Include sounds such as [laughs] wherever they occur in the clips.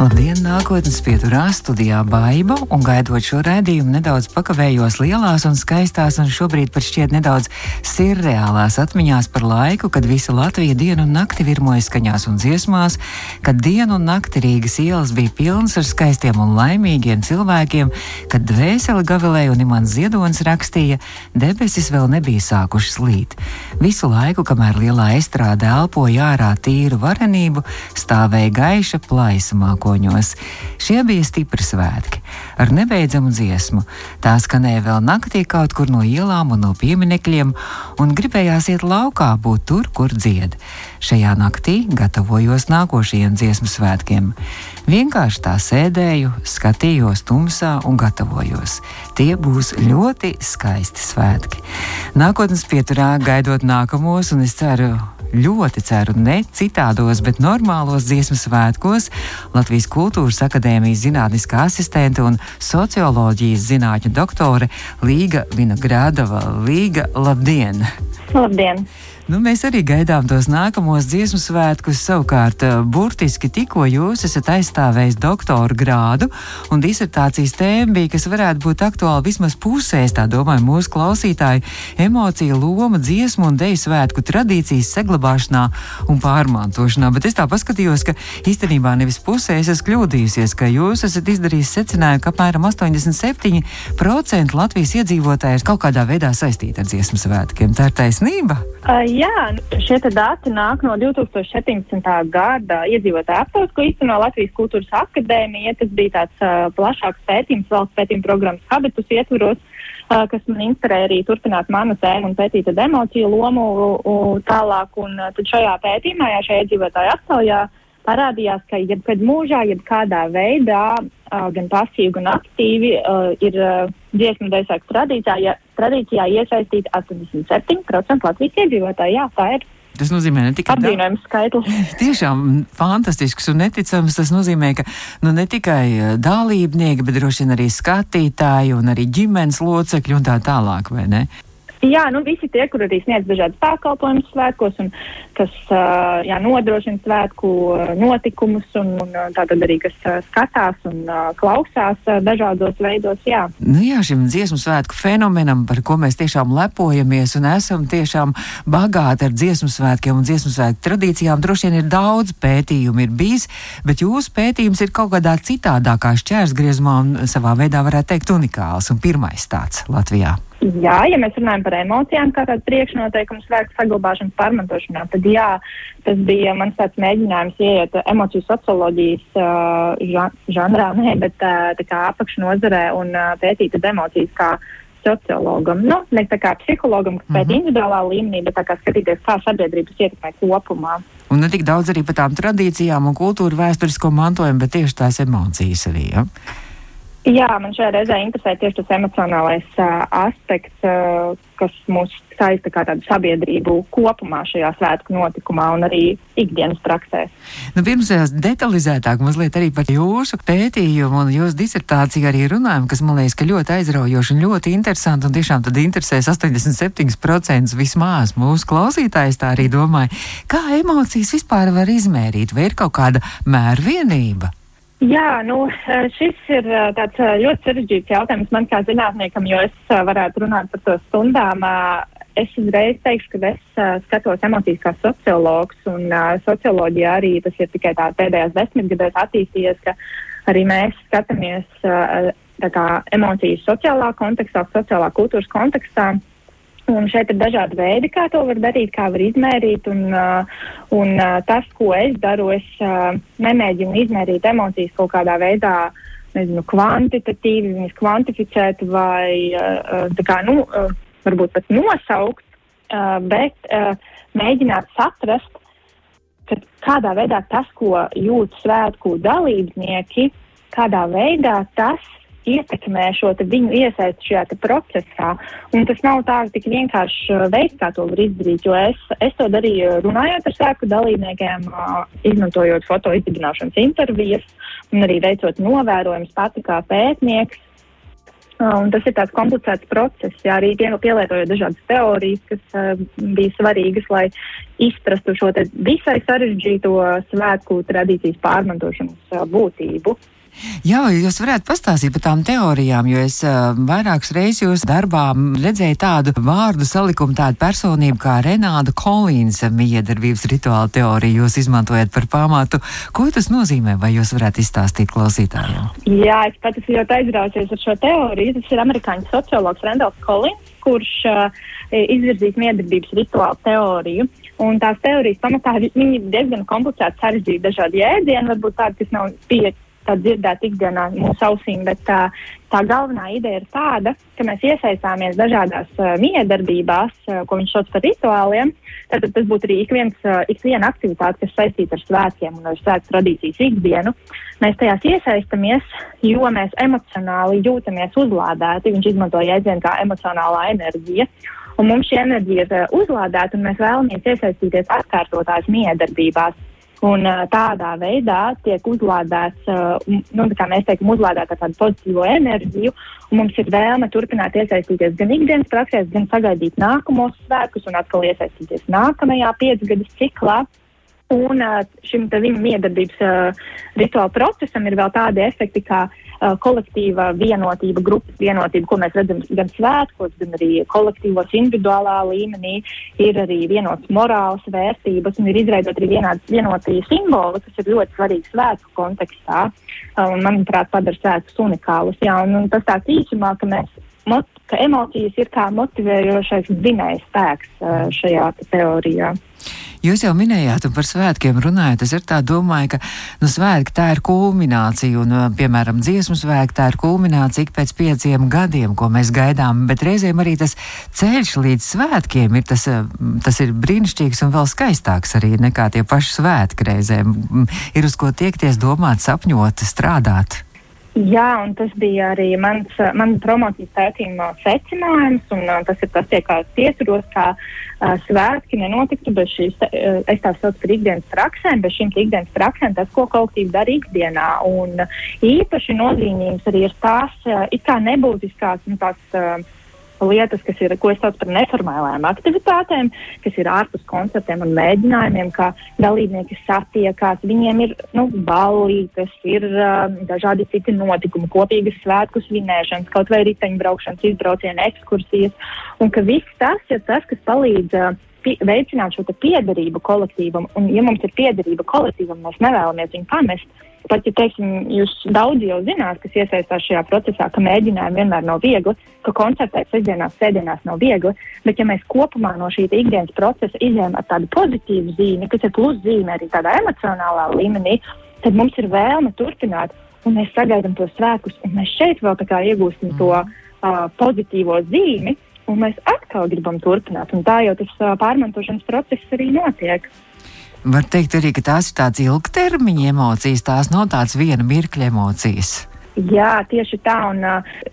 Labdien, nākotnes pieturā studijā Baiba, un gaidot šo redzējumu, nedaudz pakavējos lielās un skaistās, un šobrīd pat šķiet nedaudz sirreālās atmiņās par laiku, kad visa Latvija dienu un nakti virmoja skaņās un dziesmās, kad dienu un nakti Rīgas ielas bija pilnas ar skaistiem un laimīgiem cilvēkiem, kad dvēseli gavilēja un Imants Ziedonis rakstīja, debesis vēl nebija sākušas līt. Visu laiku, kamēr lielā estrāde elpoja ārā tīru varenību, stāvēja gaiša plaisa mākoņa mākoņos. Šie bija stipri svētki, ar nebeidzamu dziesmu. Tā skanēja vēl naktī kaut kur no ielām un no pieminekļiem, un gribējās iet laukā, būt tur, kur dzied. Šajā naktī gatavojos nākošajiem dziesmu svētkiem. Vienkārši tā sēdēju, skatījos tumsā un gatavojos. Tie būs ļoti skaisti svētki. Nākotnes pieturā gaidot nākamos, un es ceru, ļoti ceru, ne citādos, bet normālos dziesmu svētkos Latvijas Kultūras Akadēmijas zinātniskā asistente un socioloģijas zinātņu doktore Līga Vinogradova. Līga, labdien! Labdien! Nu, mēs arī gaidām tos nākamos dziesmu svētkus. Savukārt, eh, burtiski tikko jūs esat aizstāvējis doktora grādu, un disertācijas tēma bija, kas varētu būt aktuāla vismaz pusēs, tā domāju, mūsu klausītāju emociju loma dziesmu un deju svētku tradīcijas saglabāšanā un pārmantošanā. Bet es tā paskatījos, ka īstenībā nevis pusē es esmu kļūdījusies, ka jūs esat izdarījis secinājumu, ka apmēram 87% Latvijas iedzīvotāji ir kaut kādā veidā saistīti ar dziesmu svētkiem. Tā ir taisnība? Uh, Jā, šie dati nāk no 2017. gada iedzīvotāju aptaujas, ko īsteno Latvijas Kultūras Akadēmija. Tas bija tāds uh, plašāks pētījums, valsts pētījuma programmas habitus ietvaros, uh, kas man inspirēja arī turpināt manu tēmu un pētīt emociju lomu uh, tālāk. Un, uh, tad šajā pētījumā, jā, šajā iedzīvotāju aptaujā parādījās, ka jebkad mūžā, jebkādā veidā, uh, gan pasīvi, gan aktīvi, uh, ir uh, dziesmu dēļ tradīcijā, tradīcijā iesaistīti 87% Latvijas iedzīvotāji. Jā, tā ir. Tas nozīmē ne tikai apvienojums skaitlis. [laughs] Tiešām fantastisks un neticams. Tas nozīmē, ka nu, ne tikai dalībnieki, bet droši vien arī skatītāji un arī ģimenes locekļi un tā tālāk, vai ne? Jā, nu visi tie, kur arī sniedz dažādas pakalpojumus svētkos un kas uh, jā, nodrošina svētku notikumus un, un tātad arī kas skatās un uh, klausās uh, dažādos veidos. Jā. Nu jā, šim dziesmu svētku fenomenam, par ko mēs tiešām lepojamies un esam tiešām bagāti ar dziesmu svētkiem un dziesmu svētku tradīcijām, droši vien ir daudz pētījumu ir bijis, bet jūsu pētījums ir kaut kādā citādākā šķērsgriezumā un savā veidā varētu teikt unikāls un pirmais tāds Latvijā. Jā, ja mēs runājam par emocijām, kā tādu priekšnoteikumu svētku saglabāšanas pārmantošanā, tad jā, tas bija mans tāds mēģinājums ieiet emociju socioloģijas uh, žanrā, [laughs] nē, bet uh, tā kā apakšnozarē un uh, pētīt emocijas kā sociologam. Nu, ne tā kā psihologam, kas pēta uh mhm. -huh. individuālā līmenī, bet tā kā skatīties, kā sabiedrības ietekmē kopumā. Un ne tik daudz arī par tām tradīcijām un kultūru vēsturisko mantojumu, bet tieši tās emocijas arī. Ja? Jā, man šajā reizē interesē tieši tas emocionālais uh, aspekts, uh, kas mūs saista kā tādu sabiedrību kopumā šajā svētku notikumā un arī ikdienas praksē. Nu, pirms detalizētāk mazliet arī par jūsu pētījumu un jūsu disertāciju arī runājam, kas man liekas, ka ļoti aizraujoši un ļoti interesanti un tiešām tad interesēs 87% vismaz mūsu klausītājs tā arī domāja. Kā emocijas vispār var izmērīt? Vai ir kaut kāda mērvienība? Jā, nu, šis ir tāds ļoti sarežģīts jautājums man kā zinātniekam, jo es varētu runāt par to stundām. Es uzreiz teikšu, ka es skatos emocijas kā sociologs, un socioloģija arī tas ir tikai tā pēdējās desmitgadēs attīstījies, ka arī mēs skatāmies kā, emocijas sociālā kontekstā, sociālā kultūras kontekstā. Un šeit ir dažādi veidi, kā to var darīt, kā var izmērīt. Un, uh, un uh, tas, ko es daru, es uh, nemēģinu izmērīt emocijas kaut kādā veidā, nezinu, kvantitatīvi, viņas kvantificēt vai kā, nu, varbūt pat nosaukt, bet mēģināt saprast, kādā veidā tas, ko jūt svētku dalībnieki, kādā veidā tas ietekmē šo viņu iesaistu šajā procesā. Un tas nav tā tik vienkāršs uh, veids, kā to var izdarīt, jo es, es to darīju runājot ar sēku dalībniekiem, uh, izmantojot foto izdibināšanas intervijas un arī veicot novērojumus pati kā pētnieks. Uh, un tas ir tāds komplicēts process, jā, arī pie, pielietojot dažādas teorijas, kas uh, bija svarīgas, lai izprastu šo visai sarežģīto svētku tradīcijas pārmantošanas uh, būtību. Jā, jūs varētu pastāstīt par tām teorijām, jo es uh, vairākas reizes jūsu darbā redzēju tādu vārdu salikumu, tādu personību kā Renāda Kolīnsa miedarbības rituāla teorija. Jūs izmantojat par pamatu. Ko tas nozīmē, vai jūs varētu izstāstīt klausītājiem? Jā, es pat esmu ļoti aizrausies ar šo teoriju. Tas ir amerikāņu sociologs Rendals Kolīns, kurš uh, izvirzīs miedarbības rituāla teoriju. Un tās teorijas pamatā viņi diezgan komplicēti, sarežģīti dažādi jēdzieni, varbūt tādi, kas nav pieejami dzirdēt ikdienā mūsu ausīm, bet tā, tā galvenā ideja ir tāda, ka mēs iesaistāmies dažādās uh, miedarbībās, uh, ko viņš sauc par rituāliem. Tad tas būtu arī ik, viens, uh, ik viena aktivitāte, kas saistīta ar svētkiem un ar svētku tradīcijas ikdienu. Mēs tajās iesaistamies, jo mēs emocionāli jūtamies uzlādēti. Viņš izmanto jēdzienu kā emocionālā enerģija. Un mums šī enerģija ir uh, uzlādēta, un mēs vēlamies iesaistīties atkārtotās miedarbībās. Un tādā veidā tiek uzlādēts, nu, kā mēs teikam, uzlādēta tādu pozitīvo enerģiju, un mums ir vēlme turpināt iesaistīties gan ikdienas praksēs, gan sagaidīt nākamos svētkus un atkal iesaistīties nākamajā piecgadas ciklā. Un šim viņa miedarbības uh, rituāla procesam ir vēl tādi efekti, kā uh, kolektīva vienotība, grupas vienotība, ko mēs redzam gan svētkos, gan arī kolektīvos, individuālā līmenī. Ir arī vienotas morāles vērtības un ir izveidot arī vienoti simboli, kas ir ļoti svarīgi svētku kontekstā uh, un, manuprāt, padara svētkus unikālus. Jā, un, un tas tāds īsumā, ka mēs mot, ka emocijas ir kā motivējošais dzinējs spēks uh, šajā teorijā. Jūs jau minējāt, un par svētkiem runājot, es tā domāju, ka nu, svētki tā ir kulminācija, un, uh, piemēram, dziesmu svētki tā ir kulminācija ik pēc pieciem gadiem, ko mēs gaidām, bet reizēm arī tas ceļš līdz svētkiem ir tas, uh, tas ir brīnišķīgs un vēl skaistāks arī nekā tie paši svētki reizēm. Ir uz ko tiekties, domāt, sapņot, strādāt. Jā, un tas bija arī mans, mans promocijas pētījuma secinājums, un uh, tas ir tas, pie kā es pieturos, kā uh, svētki nenotiktu bez šīs, uh, es tā saucu par ikdienas praksēm, bez šīm ikdienas praksēm, tas, ko kolektīvi dara ikdienā. Un īpaši nozīmīgs arī ir tās, uh, it kā nebūtiskās, nu, tās, uh, lietas, kas ir, ko es saucu par neformālām aktivitātēm, kas ir ārpus koncertiem un mēģinājumiem, kā dalībnieki satiekās. Viņiem ir nu, ballītes, ir uh, dažādi citi notikumi, kopīgas svētku svinēšanas, kaut vai riteņbraukšanas, izbrauciena ekskursijas, un ka viss tas ir tas, kas palīdz. Uh, veicināt šo piederību kolektīvam, un, ja mums ir piederība kolektīvam, mēs nevēlamies viņu pamest, Pat, ja teiksim, jūs daudz jau zināt, kas iesaistās šajā procesā, ka mēģinājumi vienmēr nav viegli, ka koncertēt sestdienās, sēdienās nav viegli, bet ja mēs kopumā no šī ikdienas procesa izējām ar tādu pozitīvu zīmi, kas ir pluszīme arī tādā emocionālā līmenī, tad mums ir vēlme turpināt, un mēs sagaidām tos svētkus, un mēs šeit vēl tā kā iegūstam to uh, pozitīvo zīmi, un mēs atkal gribam turpināt, un tā jau tas uh, pārmantošanas process arī notiek. Var teikt arī, ka tās ir tādas ilgtermiņa emocijas, tās nav tādas viena mirkļa emocijas. Jā, tieši tā, un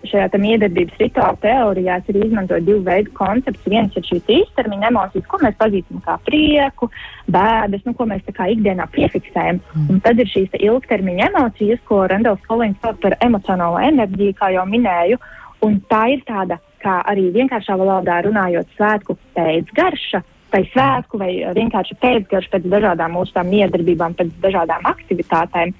šajā miedarbības rituāla teorijā ir izmantot divu veidu koncepts. Viens ir šīs īstermiņa emocijas, ko mēs pazīstam kā prieku, bēdas, nu, ko mēs tā kā ikdienā piefiksējam. Mm. Un tad ir šīs ilgtermiņa emocijas, ko Randals Kolīns sauc par emocionālo enerģiju, kā jau minēju, un tā ir tāda, kā arī vienkāršā valodā runājot, svētku pēcgarša vai svētku, vai vienkārši pēcgaršu pēc dažādām mūsu tām miedarbībām, pēc dažādām aktivitātēm.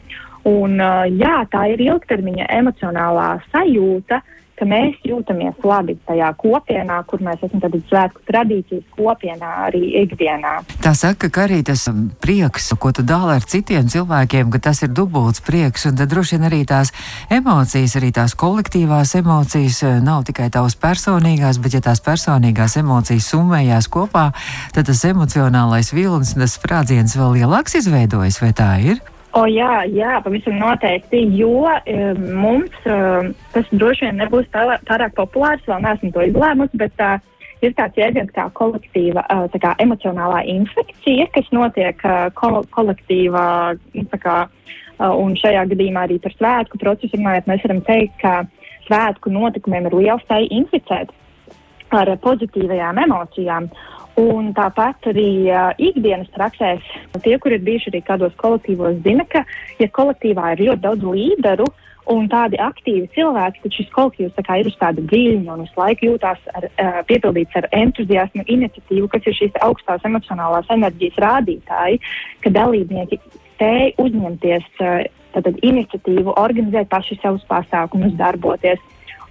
Un, jā, tā ir ilgtermiņa emocionālā sajūta, uh, ka mēs jūtamies labi tajā kopienā, kur mēs esam tādā svētku tradīcijas kopienā arī ikdienā. Tā saka, ka arī tas um, prieks, ko tu dāli ar citiem cilvēkiem, ka tas ir dubults prieks, un tad droši vien arī tās emocijas, arī tās kolektīvās emocijas uh, nav tikai tavas personīgās, bet ja tās personīgās emocijas summējās kopā, tad tas emocionālais vilnis un tas sprādziens vēl lielāks izveidojas, vai tā ir? O, jā, jā, pavisam noteikti, jo um, mums um, tas droši vien nebūs tā, pārāk populārs, vēl neesmu to izlēmusi, bet uh, ir tāds jēdziens kā kolektīva uh, kā emocionālā infekcija, kas notiek uh, ko kolektīvā, kā, uh, un šajā gadījumā arī par svētku procesu runājot, mēs varam teikt, ka svētku notikumiem ir liela spēja inficēt ar pozitīvajām emocijām. Un tāpat arī uh, ikdienas praksēs tie, kur ir bijuši arī kādos kolektīvos, zina, ka, ja kolektīvā ir ļoti daudz līderu un tādi aktīvi cilvēki, tad šis kolektīvs kā, ir uz tāda viļņa un visu laiku jūtās ar, uh, piepildīts ar entuziasmu, iniciatīvu, kas ir šīs augstās emocionālās enerģijas rādītāji, ka dalībnieki spēj uzņemties uh, tātad, iniciatīvu, organizēt paši savus pasākumus, darboties.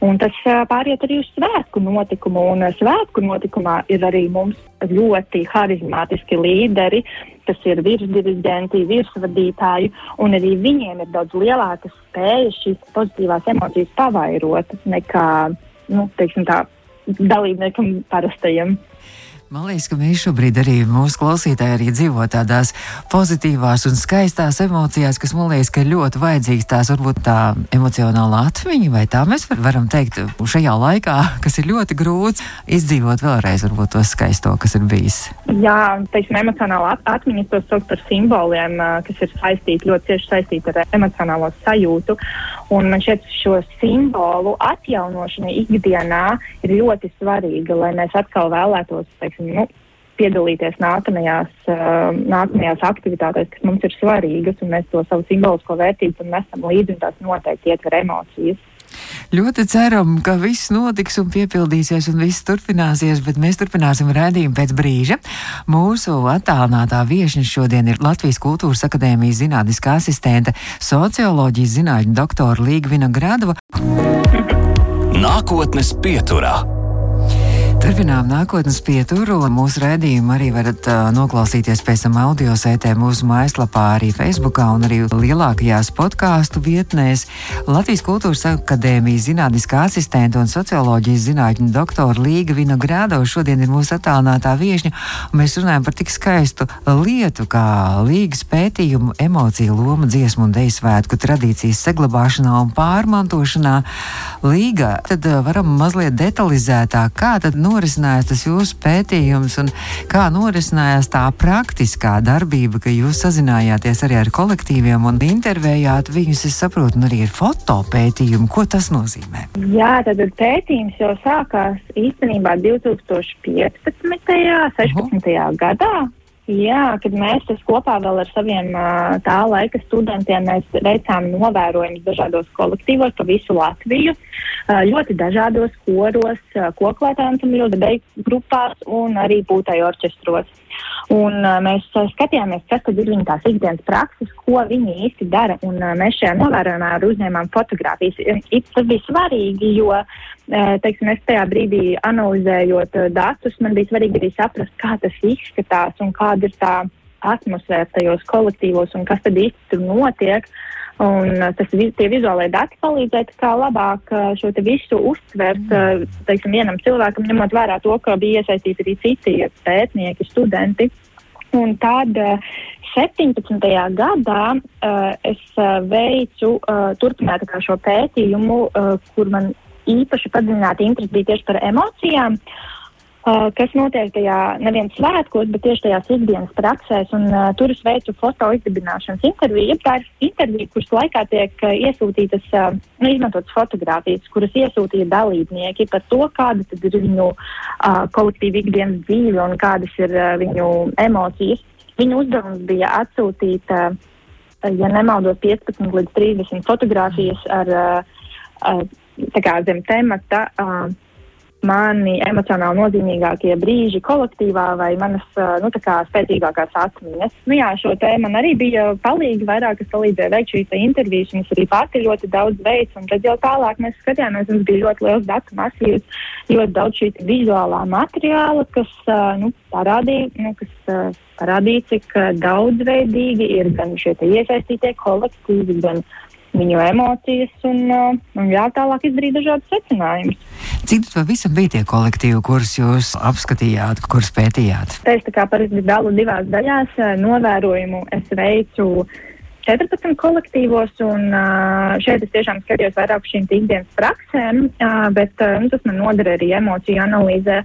Un tas pāriet arī uz svētku notikumu, un svētku notikumā ir arī mums ļoti harizmātiski līderi, kas ir virsdirigenti, virsvadītāji, un arī viņiem ir daudz lielākas spējas šīs pozitīvās emocijas pavairot nekā, nu, teiksim tā, dalībniekam parastajiem. Man liekas, ka mēs šobrīd arī mūsu klausītāji arī dzīvo tādās pozitīvās un skaistās emocijās, kas man liekas, ka ļoti vajadzīgs tās varbūt tā emocionāla atmiņa, vai tā mēs var, varam teikt šajā laikā, kas ir ļoti grūts, izdzīvot vēlreiz varbūt to skaisto, kas ir bijis. Jā, teiksim, emocionāla at atmiņa to sauc par simboliem, kas ir saistīti, ļoti cieši saistīti ar emocionālo sajūtu. Un man šķiet, šo simbolu atjaunošana ikdienā ir ļoti svarīga, lai mēs atkal vēlētos, teiksim, nu, piedalīties nākamajās, uh, nākamajās aktivitātēs, kas mums ir svarīgas, un mēs to savu simbolisko vērtību nesam līdzi, un tās noteikti ietver emocijas. Ļoti ceram, ka viss notiks un piepildīsies, un viss turpināsies, bet mēs turpināsim redzējumu pēc brīža. Mūsu attālinātā viesne šodien ir Latvijas Kultūras Akadēmijas zinātniskā asistente, socioloģijas zinātņu doktora Līgvina Gradova. Nākotnes pieturā. Turpinām nākotnes pieturu. Mūsu redzējumu arī varat uh, noklausīties pēc tam audio sētē mūsu mājaslapā, arī Facebookā un arī lielākajās podkāstu vietnēs. Latvijas Kultūras Akadēmijas zinātniskā asistenta un socioloģijas zinātņu doktora Līga Vinogrādova šodien ir mūsu attālinātā viešņa. Mēs runājam par tik skaistu lietu kā Līgas pētījumu emociju loma dziesmu un deju svētku tradīcijas saglabāšanā un pārmantošanā. Līga, tad varam mazliet detalizētāk, kā tad norisinājās tas jūsu pētījums un kā norisinājās tā praktiskā darbība, ka jūs sazinājāties arī ar kolektīviem un intervējāt viņus, es saprotu, un arī ir fotopētījumi. Ko tas nozīmē? Jā, tad pētījums jau sākās īstenībā 2015. un 16. Uh -huh. gadā. Jā, kad mēs kopā ar saviem tā laika studentiem veicām novērojumus dažādos kolektīvos pa visu Latviju, ļoti dažādos koros, koklētājiem, grupās un arī būtāju orķestros. Un, uh, mēs skatījāmies, kas ir viņa tās ikdienas prakses, ko viņi īsti dara. Un, uh, mēs šajā novērojumā uzņēmām fotogrāfijas. Tas bija svarīgi, jo, uh, teiksim, es tajā brīdī analizējot uh, datus, man bija svarīgi arī saprast, kā tas izskatās un kāda ir tā atmosfēra tajos kolektīvos un kas tad īsti tur notiek. Un uh, tas, tie vizuālai dati palīdzēja kā labāk uh, šo visu uztvert, uh, teiksim, vienam cilvēkam, ņemot vērā to, ka bija iesaistīti arī citi pētnieki, studenti. Un tad 17. gadā es veicu uh, turpināt šo pētījumu, kur man īpaši padziļināti interesi bija tieši par emocijām. Uh, Uh, kas notiek tajā nevien svētkos, bet tieši tajās ikdienas praksēs. Un, uh, tur es veicu foto izdibināšanas interviju. Tā ir intervija, kuras laikā tiek uh, iesūtītas, uh, nu, izmantotas fotogrāfijas, kuras iesūtīja dalībnieki par to, kāda tad ir viņu uh, kolektīva ikdienas dzīve un kādas ir uh, viņu emocijas. Viņu uzdevums bija atsūtīt, uh, ja nemaldos, 15 līdz 30 fotogrāfijas ar uh, uh, zem temata. Uh, mani emocionāli nozīmīgākie brīži kolektīvā vai manas nu, spēcīgākās atmiņas. Nu, jā, šo tēmu man arī bija palīgi vairāk, kas palīdzēja veikt šīs intervijas, un es arī pati ļoti daudz veicu. Tad jau tālāk mēs skatījāmies, mums bija ļoti liels datu masīvs, ļoti daudz šī vizuālā materiāla, kas nu, parādīja, nu, kas, parādīja, cik daudzveidīgi ir gan šie iesaistītie kolektīvi, gan viņu emocijas un, uh, un jā, tālāk izdarīt dažādas secinājumus. Cik pavisam bija tie kolektīvi, kurus jūs apskatījāt, kurus pētījāt? Es tā kā parasti dalu divās daļās. Uh, novērojumu es veicu 14 kolektīvos, un uh, šeit es tiešām skatījos vairāk šīm ikdienas praksēm, bet nu, tas man noder arī emociju analīzē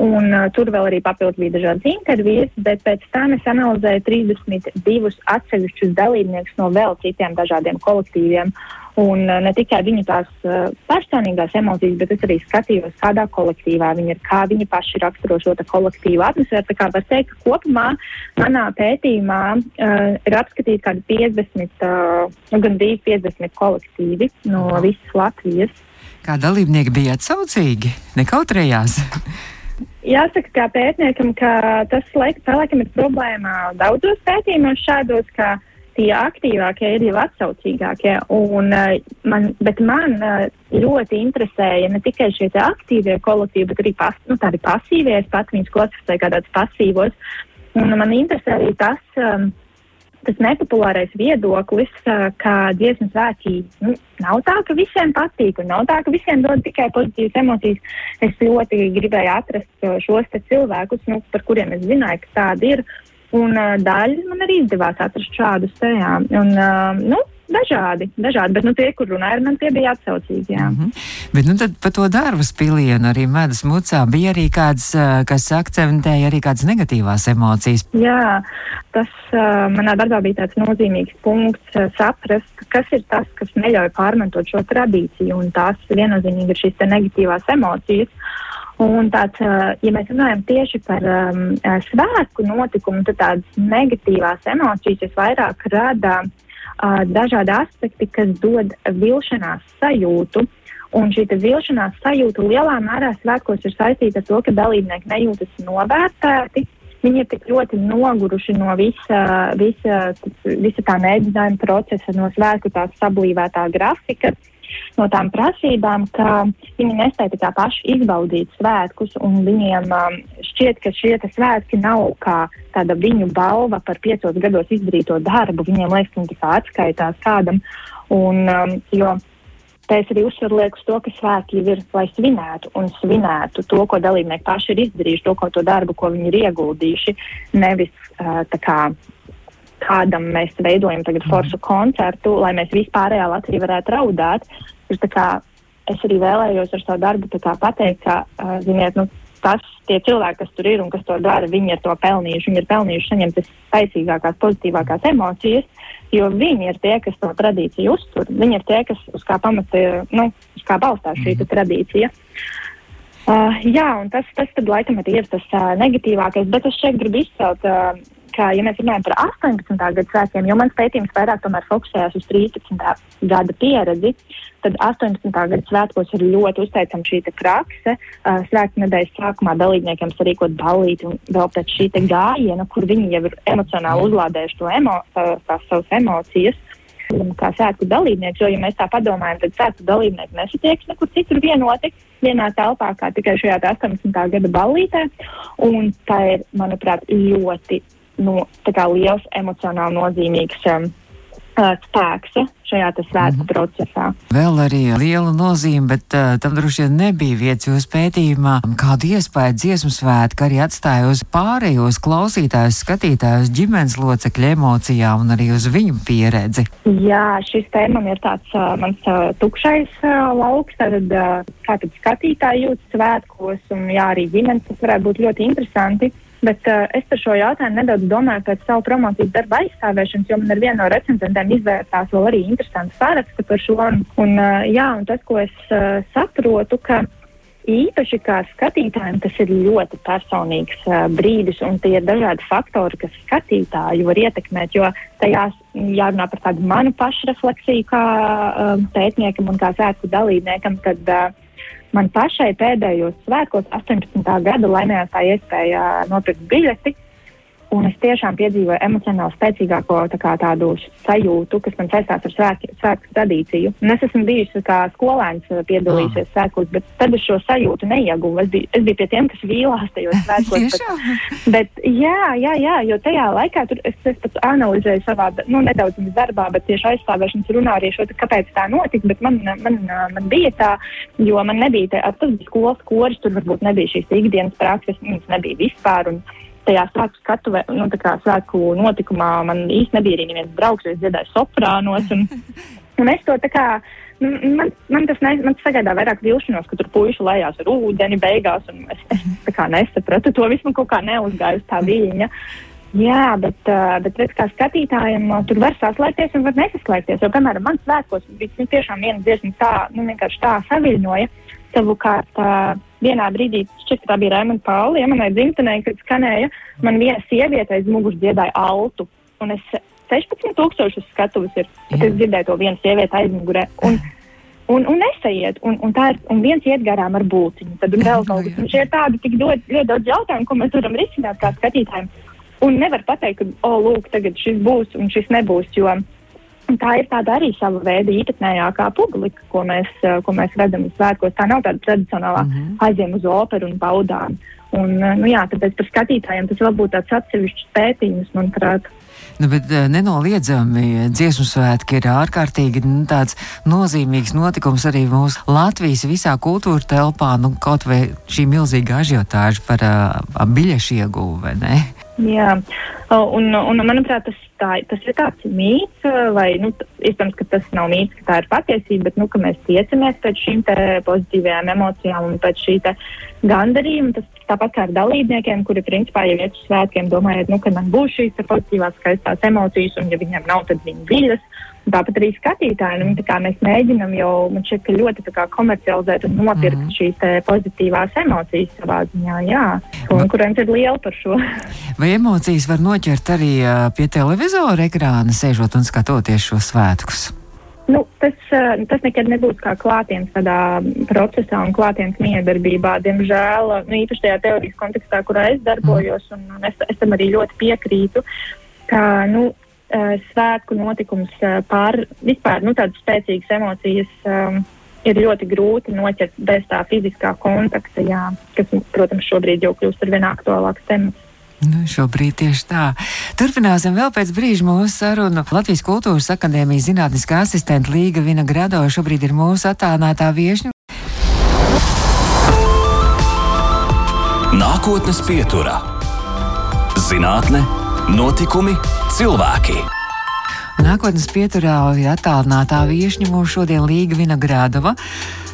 Un, uh, tur vēl arī papildus bija dažādas intervijas, bet pēc tam es analizēju 32 atsevišķus dalībniekus no vēl citiem dažādiem kolektīviem. Un uh, ne tikai viņu tās uh, personīgās emocijas, bet es arī skatījos, kādā kolektīvā viņi ir, kā viņi paši raksturo šo kolektīvu atmosfēru. Tā kā var teikt, ka kopumā manā pētījumā uh, ir apskatīti kādi 50, uh, gan 50 kolektīvi no visas Latvijas. Kā dalībnieki bija atsaucīgi, nekautrējās? Jāsaka, kā pētniekam, ka tas laikam, ir problēma daudzos pētījumos šādos, ka tie aktīvākie ir jau atsaucīgākie. Un, uh, man, bet man uh, ļoti interesēja ne tikai šie aktīvie kolektīvi, bet arī pas, nu, tādi pasīvie. Es pat viņus klasificēju kā tādus pasīvos. Un man interesē arī tas. Um, Tas nepopulārais viedoklis, ka dziesmu svētki nu, nav tā, ka visiem patīk, un nav tā, ka visiem dod tikai pozitīvas emocijas. Es ļoti gribēju atrast šos cilvēkus, nu, par kuriem es zināju, ka tādi ir. Un uh, daļa man arī izdevās atrast šādus te. Un, uh, nu, dažādi, dažādi, bet nu, tie, kur runāja ar mani, tie bija atsaucīgi. Jā. Mm -hmm. Bet nu, tad par to darbu spilienu arī medus mucā bija arī kāds, kas akcentēja arī kādas negatīvās emocijas. Jā, tas uh, manā darbā bija tāds nozīmīgs punkts uh, saprast, kas ir tas, kas neļauj pārmantot šo tradīciju, un tās viennozīmīgi ir šīs negatīvās emocijas. Un tāds, ja mēs runājam tieši par um, svētku notikumu, tad tādas negatīvās emocijas visvairāk rada uh, dažādi aspekti, kas dod vilšanās sajūtu. Un šī vilšanās sajūta lielā mērā svētkos ir saistīta ar to, ka dalībnieki nejūtas novērtēti. Viņi ir tik ļoti noguruši no visa, visa, visa tā mēģinājuma procesa, no svētku tās sablīvētā grafika, uh, no tām prasībām, ka viņi nespēja tā paši izbaudīt svētkus, un viņiem um, šķiet, ka šie svētki nav kā tāda viņu balva par piecos gados izdarīto darbu. Viņiem liekas, ka viņi tā atskaitās kādam. Un, um, jo Te es arī uzsveru uz to, ka svētki ir, lai svinētu un svinētu to, ko dalībnieki paši ir izdarījuši, to, ko to darbu, ko viņi ir ieguldījuši, nevis uh, tā kā kādam mēs veidojam tagad foršu koncertu, lai mēs vispārējā Latvijā varētu raudāt. Kā, es arī vēlējos ar savu darbu pateikt, ka, uh, ziniet, nu, tas, tie cilvēki, kas tur ir un kas to dara, viņi ir to pelnījuši. Viņi ir pelnījuši saņemt visspēcīgākās, pozitīvākās emocijas, jo viņi ir tie, kas to tradīciju uztur. Viņi ir tie, kas uz kā pamata, nu, uz kā balstās šī mm. tradīcija. Uh, jā, un tas, tas tad laikam ir tas uh, negatīvākais, bet es šeit gribu izcelt uh, ka, ja mēs runājam par 18. gada svētkiem, jo mans pētījums vairāk fokusējās uz 13. gada pieredzi, tad 18. gada svētkos ir ļoti uzteicama šī prakse. Uh, Svētku nedēļas sākumā dalībniekiem sarīkot ballīti un vēl pēc šī gājiena, kur viņi jau ir emocionāli uzlādējuši to emo, tās savas emocijas. Kā sēklu dalībnieki, jo, ja mēs tā padomājam, tad sēklu dalībnieki nesatiekas nekur citur vienoti vienā telpā, kā tikai šajā 18. gada ballītē. Un tā ir, manuprāt, ļoti nu, liels emocionāli nozīmīgs um, uh, spēks šajā svētku mm -hmm. procesā. Vēl arī liela nozīme, bet uh, tam droši vien nebija vietas jūsu pētījumā. Kādu iespēju dziesmu svētku arī atstāja uz pārējos klausītājus, skatītājus, ģimenes locekļu emocijām un arī uz viņu pieredzi? Jā, šis te man ir tāds uh, mans uh, tukšais uh, lauks, tad uh, kā tad skatītāji jūtas svētkos un jā, arī ģimenes, tas varētu būt ļoti interesanti. Bet uh, es par šo jautājumu nedaudz domāju pēc savu promocijas darba aizstāvēšanas, jo man ar vienu no recenzentiem izvērtās vēl arī interesanti saraksti par šo. Un, un, uh, jā, un tas, ko es uh, saprotu, ka īpaši kā skatītājiem tas ir ļoti personīgs uh, brīdis, un tie ir dažādi faktori, kas skatītāju var ietekmēt. Jo tajās jārunā par tādu manu pašrefleksiju kā uh, pētniekam un kā sēku dalībniekam. Tad, uh, Man pašai pēdējos svētkos, 18. gada, laimējās tā iespēja nopirkt biļeti Un es tiešām piedzīvoju emocionāli spēcīgāko tā tādu sajūtu, kas man saistās ar svētku, svētku tradīciju. Un es esmu bijusi kā skolēns eh, piedalījusies ah. svētkos, bet tad es šo sajūtu neieguvu. Es biju, es biju pie tiem, kas vīlās tajos [laughs] svētkos. bet, bet jā, jā, jā, jo tajā laikā tur es, es pats analizēju savā, nu, nedaudz darbā, bet tieši aizstāvēšanas runā arī šo, kāpēc tā notika, bet man, man, man bija tā, jo man nebija, tā, tas bija skolas koris, tur varbūt nebija šīs ikdienas prakses, viņas nebija vispār. Un, tajā svētku skatuvē, nu, tā kā svētku notikumā man īsti nebija arī neviens draugs, es dziedāju soprānos. Un, [laughs] un es to tā kā, nu, man, man tas ne, man sagādā vairāk vilšanos, ka tur puiši lejās ar ūdeni beigās, un es, es tā kā nesapratu to, vismaz kaut kā neuzgāju uz tā [laughs] viļņa. Jā, bet, uh, bet redz, kā skatītājiem uh, tur var saslēgties un var nesaslēgties. Jo, piemēram, man svētkos bija nu, tiešām viena dziesma tā, nu, vienkārši tā saviļņoja. Savukārt, uh, vienā brīdī, šķiet, tā bija Raimond Pauli, ja manai dzimtenē, kad skanēja, man viena sieviete aiz muguras dziedāja altu. Un es 16 tūkstošus skatuves ir, kad es dzirdēju to vienu sievieti aizmugurē. Un, un, un nesaiet, un, un ir, un viens iet garām ar būciņu, tad vēl kaut kas. Šie ir tādi tik ļoti, ļoti daudz jautājumu, ko mēs varam risināt kā skatītājiem. Un nevar pateikt, ka, oh, lūk, tagad šis būs un šis nebūs, jo tā ir tāda arī sava veida īpatnējākā publika, ko mēs, ko mēs redzam svētkos. Tā nav tāda tradicionālā mm -hmm. aizjām uz operu un baudām. Un, nu jā, tāpēc par skatītājiem tas vēl būtu tāds atsevišķs pētījums, manuprāt. Nu, bet eh, nenoliedzami dziesmu svētki ir ārkārtīgi nu, nozīmīgs notikums arī mūsu Latvijas visā kultūra telpā, nu, kaut vai šī milzīga ažiotāža par uh, biļešu ieguvu? Jā, un, un manuprāt, tas, tā, tas ir tāds mīts, vai, nu, iespējams, ka tas nav mīts, ka tā ir patiesība, bet, nu, ka mēs tiecamies pēc šīm pozitīvajām emocijām un pēc šī gandarījuma. Tas tāpat kā ar dalībniekiem, kuri, principā, jau iet uz svētkiem, domājot, nu, ka man būs šīs pozitīvās, skaistās emocijas, un ja viņiem nav, tad viņi viļas. Tāpat arī skatītāji, nu, tā mēs mēģinam jau, ka ļoti kā, komercializēt un nopirkt mm. šīs pozitīvās emocijas savā ziņā, jā. Konkurence ir liela par šo. [laughs] Vai emocijas var noķert arī pie televizora ekrāna, sēžot un skatoties šo svētkus? Nu, tas, tas nekad nebūs kā klātienes tādā procesā un klātienes miedarbībā. Diemžēl, nu, īpaši tajā teorijas kontekstā, kurā es darbojos, un, un es, es tam arī ļoti piekrītu, ka, nu, svētku notikums eh, pār vispār nu, tādas spēcīgas emocijas. Um, ir ļoti grūti noķert bez tā fiziskā kontakta, jā, kas, protams, šobrīd jau kļūst ar vien aktuālāks temats. Nu, šobrīd tieši tā. Turpināsim vēl pēc brīža mūsu sarunu. Latvijas Kultūras Akadēmijas zinātniskā asistenta Līga Vina Grado šobrīd ir mūsu attālinātā viešņa. Nākotnes pieturā - zinātne, notikumi cilvēki. Nākotnes pieturā attālinātā viesņa mums šodien Līga Vinogrādova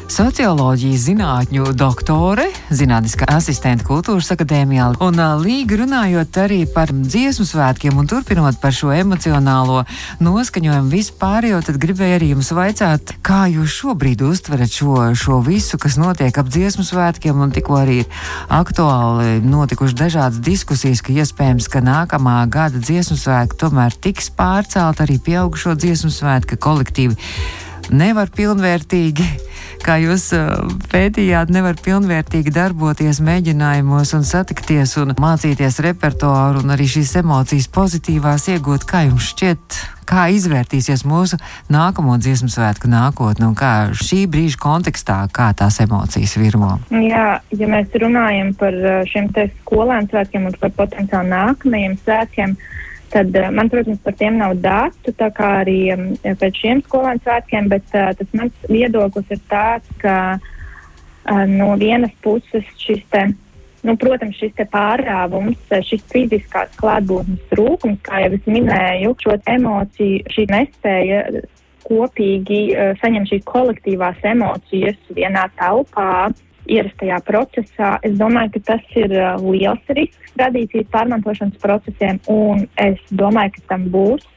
socioloģijas zinātņu doktore, zinātniskā asistente kultūras akadēmijā. Un līga runājot arī par dziesmu svētkiem un turpinot par šo emocionālo noskaņojumu vispār, jo tad gribēju arī jums vaicāt, kā jūs šobrīd uztverat šo, šo visu, kas notiek ap dziesmu svētkiem, un tikko arī ir aktuāli notikuši dažādas diskusijas, ka iespējams, ka nākamā gada dziesmu svētki tomēr tiks pārcelt arī pieaugušo dziesmu svētki kolektīvi nevar pilnvērtīgi, kā jūs pētījāt, nevar pilnvērtīgi darboties mēģinājumos un satikties un mācīties repertuāru un arī šīs emocijas pozitīvās iegūt. Kā jums šķiet, kā izvērtīsies mūsu nākamo dziesmu svētku nākotne un kā šī brīža kontekstā, kā tās emocijas virmo? Jā, ja mēs runājam par šiem te skolēnu svētkiem un par potenciāli nākamajiem svētkiem, Tad eh, man, protams, par tiem nav datu, tā kā arī mm, pēc šiem skolēnu svētkiem, bet uh, tas mans viedoklis ir tāds, ka uh, no vienas puses šis te, nu, protams, šis pārāvums, šis fiziskās klātbūtnes trūkums, kā jau es minēju, šo emociju, šī nespēja kopīgi saņemt šīs kolektīvās emocijas vienā telpā, ierastajā procesā. Es domāju, ka tas ir uh, liels risks tradīcijas pārmantošanas procesiem, un es domāju, ka tam būs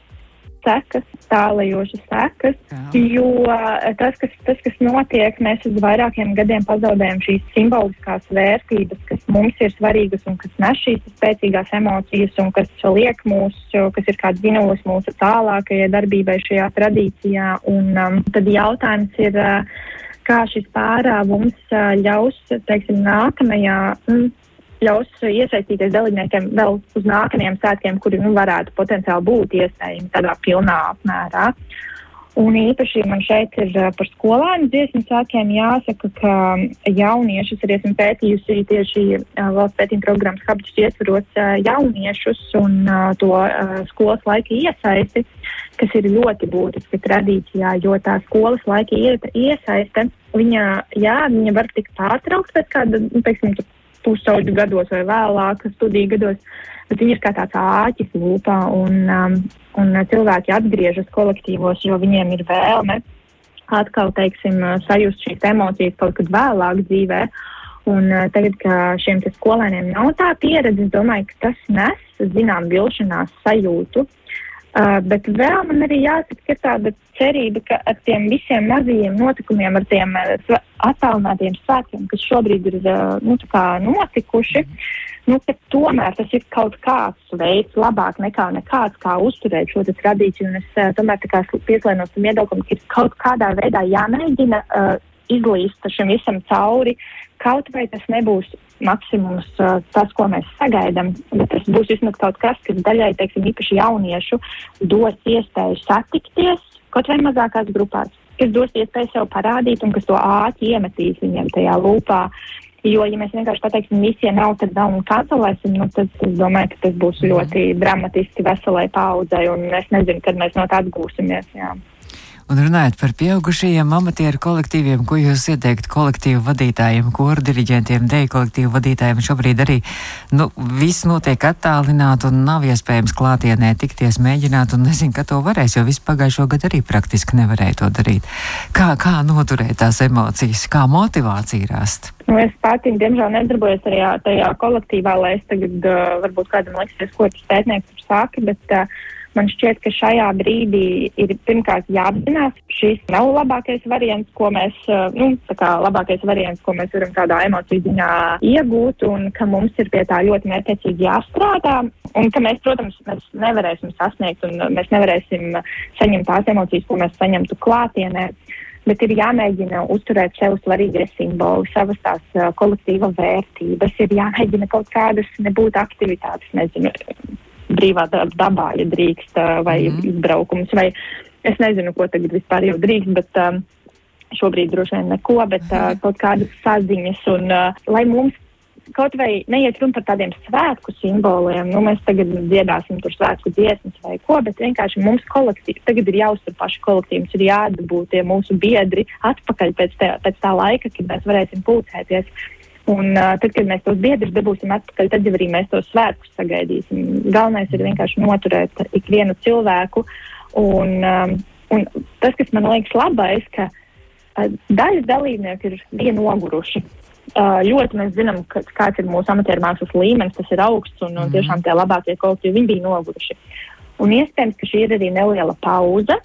sekas, tālajošas sekas, Jā. jo uh, tas kas, tas, kas notiek, mēs uz vairākiem gadiem pazaudējam šīs simboliskās vērtības, kas mums ir svarīgas un kas nes šīs spēcīgās emocijas un kas liek mūs, kas ir kāds zinūs mūsu tālākajai darbībai šajā tradīcijā. Un um, tad jautājums ir, uh, kā šis pārāvums ļaus, teiksim, nākamajā, mm, ļaus iesaistīties dalībniekiem vēl uz nākamajiem svētkiem, kuri nu, varētu potenciāli būt iespējami tādā pilnā apmērā. Un īpaši man šeit ir par skolēnu dziesmu svētkiem jāsaka, ka jauniešus arī esmu pētījusi tieši valsts pētījuma programmas habitus ietvaros jauniešus un to skolas laika iesaisti, kas ir ļoti būtiska tradīcijā, jo tā skolas laika iesaiste, viņa, jā, viņa var tikt pārtraukt pēc kāda, nu, teiksim, pusauģu gados vai vēlāk studiju gados, bet viņi ir kā tāds āķis lūpā un, um, un cilvēki atgriežas kolektīvos, jo viņiem ir vēlme atkal, teiksim, sajust šīs emocijas kaut kad vēlāk dzīvē. Un uh, tagad, ka šiem skolēniem nav tā pieredze, es domāju, ka tas nes zinām vilšanās sajūtu. Uh, bet vēl man arī jāsaka, ka tāda cerība, ka ar tiem visiem mazajiem notikumiem, ar tiem uh, attālinātiem svētkiem, kas šobrīd ir uh, nu, notikuši, nu, tomēr tas ir kaut kāds veids labāk nekā nekāds, kā uzturēt šo tradīciju. Un es uh, tomēr pieslēnos tam viedoklim, ka ir kaut kādā veidā jāmēģina uh, izlīst šim visam cauri. Kaut vai tas nebūs maksimums, uh, tas, ko mēs sagaidām, bet tas būs vismaz kaut kas, kas daļai, teiksim, īpaši jauniešu dos iespēju satikties kaut vai mazākās grupās, kas dos iespēju sev parādīt un kas to ātri iemetīs viņiem tajā lūpā. Jo, ja mēs vienkārši pateiksim, visiem nav, tad nav un kancelēsim, nu, tad es domāju, ka tas būs ļoti dramatiski veselai paudzei, un es nezinu, kad mēs no tā atgūsimies. Jā. Un runājot par pieaugušajiem amatieru kolektīviem, ko jūs ieteikt kolektīvu vadītājiem, koru diriģentiem, deju kolektīvu vadītājiem, šobrīd arī nu, viss notiek attālināt un nav iespējams klātienē tikties, mēģināt un nezinu, ka to varēs, jo visu pagājušo gadu arī praktiski nevarēja to darīt. Kā, kā noturēt tās emocijas, kā motivāciju rast? Nu, es pati, diemžēl, nedarbojos arī tajā kolektīvā, lai es tagad uh, varbūt kādam liksies, ko tas pētnieks tur sāka, bet uh, Man šķiet, ka šajā brīdī ir pirmkārt jāapzinās, šis nav labākais variants, ko mēs, eh, nu, tā kā labākais variants, ko mēs varam tādā emociju ziņā iegūt, un ka mums ir pie tā ļoti mērķiecīgi jāstrādā, un ka mēs, protams, mēs nevarēsim sasniegt, un mēs nevarēsim saņemt tās emocijas, ko mēs saņemtu klātienē bet ir jāmēģina uzturēt sev svarīgie simboli, savas tās uh, kolektīva vērtības, ir jāmēģina kaut kādas nebūt aktivitātes, nezinu, brīvā dabā, ja drīkst, vai mm. izbraukums, vai es nezinu, ko tagad vispār jau drīkst, bet um, šobrīd droši vien neko, bet uh, kaut kādas saziņas un uh, lai mums kaut vai neiet runa par tādiem svētku simboliem, nu mēs tagad dziedāsim tur svētku dziesmas vai ko, bet vienkārši mums kolektīvi, tagad ir jāuztur paši kolektīvi, ir jāatdabū tie mūsu biedri atpakaļ pēc, tā, pēc tā laika, kad mēs varēsim pulcēties. Un uh, tad, kad mēs tos biedrus dabūsim atpakaļ, tad arī mēs tos svētkus sagaidīsim. Galvenais ir vienkārši noturēt ikvienu cilvēku. Un, um, un tas, kas man liekas labais, ka uh, daļa dalībnieku ir vien noguruši. Uh, ļoti mēs zinām, ka, kāds ir mūsu amatieru mākslas līmenis, tas ir augsts un, un mhm. tiešām tie labākie kolektīvi, viņi bija noguruši. Un iespējams, ka šī ir arī neliela pauze,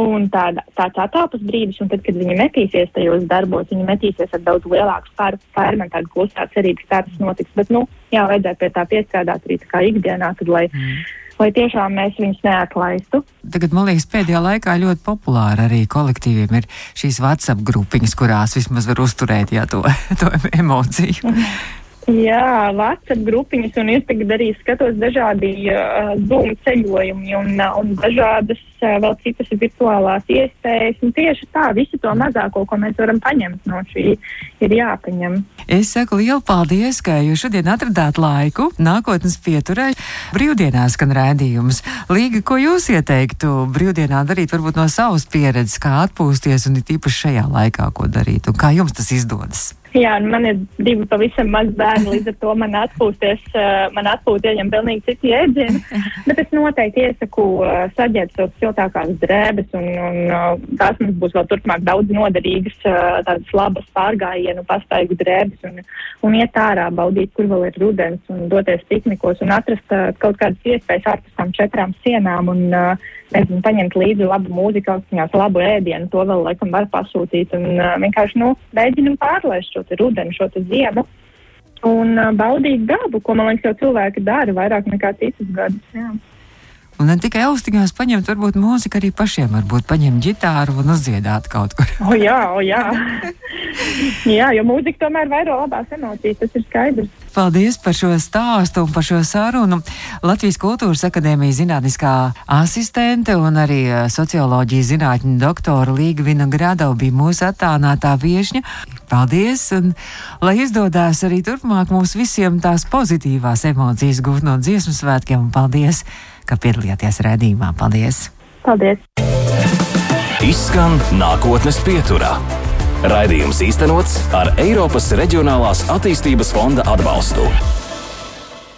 un tāda, tāds atāpas brīdis, un tad, kad viņi metīsies tajos darbos, viņi metīsies ar daudz lielāku pārmēr tādu klusā cerības, tas notiks. Bet, nu, jā, vajadzētu pie tā piestrādāt arī tā kā ikdienā, tad, lai, mm. lai tiešām mēs viņus neatlaistu. Tagad, man liekas, pēdējā laikā ļoti populāri arī kolektīviem ir šīs WhatsApp grupiņas, kurās vismaz var uzturēt jā, to, [laughs] to emociju. Mm. [laughs] Jā, WhatsApp grupiņas, un es tagad arī skatos dažādi uh, Zoom ceļojumi un, un dažādas uh, vēl citas virtuālās iespējas. Un tieši tā, visu to mazāko, ko mēs varam paņemt no šī, ir jāpaņem. Es saku lielu paldies, ka jūs šodien atradāt laiku nākotnes pieturē. Brīvdienās skan rēdījums. Līga, ko jūs ieteiktu brīvdienā darīt, varbūt no savas pieredzes, kā atpūsties un it īpaši šajā laikā, ko darīt un kā jums tas izdodas? Jā, man ir divi pavisam mazi bērni, līdz ar to man atpūsties, man atpūta ieņem pilnīgi citu jēdzienu. [laughs] Bet es noteikti iesaku saģēt savus siltākās drēbes, un, un tās mums būs vēl turpmāk daudz noderīgas, tādas labas pārgājienu, pastaigu drēbes, un, un iet ārā, baudīt, kur vēl ir rudens, un doties piknikos, un atrast kaut kādas iespējas ārpus tām četrām sienām. Un, nezinu, paņemt līdzi labu mūziku, labu ēdienu, to vēl laikam var pasūtīt un vienkārši, nu, mēģinam pārlēst šo rudenu, šo ziemu un uh, baudīt dabu, ko, man liekas, jau cilvēki dara vairāk nekā citus gadus. Jā. Un ne tikai austiņās paņemt, varbūt mūzika arī pašiem, varbūt paņemt ģitāru un uzdziedāt kaut kur. o jā, o jā. [laughs] jā, jo mūzika tomēr vairo labās emocijas, tas ir skaidrs. Paldies par šo stāstu un par šo sarunu. Latvijas Kultūras Akadēmijas zinātniskā asistente un arī eh, socioloģijas zinātņu doktora Līga Grado bija mūsu attālinātā viešņa. Paldies! Un, lai izdodas arī turpmāk mums visiem tās pozitīvās emocijas gūt no dziesmu svētkiem, un paldies! Ka piedalījāties redzījumā. Paldies! Paldies! Izskan nākotnes pieturā. Raidījums īstenots ar Eiropas Reģionālās attīstības fonda atbalstu.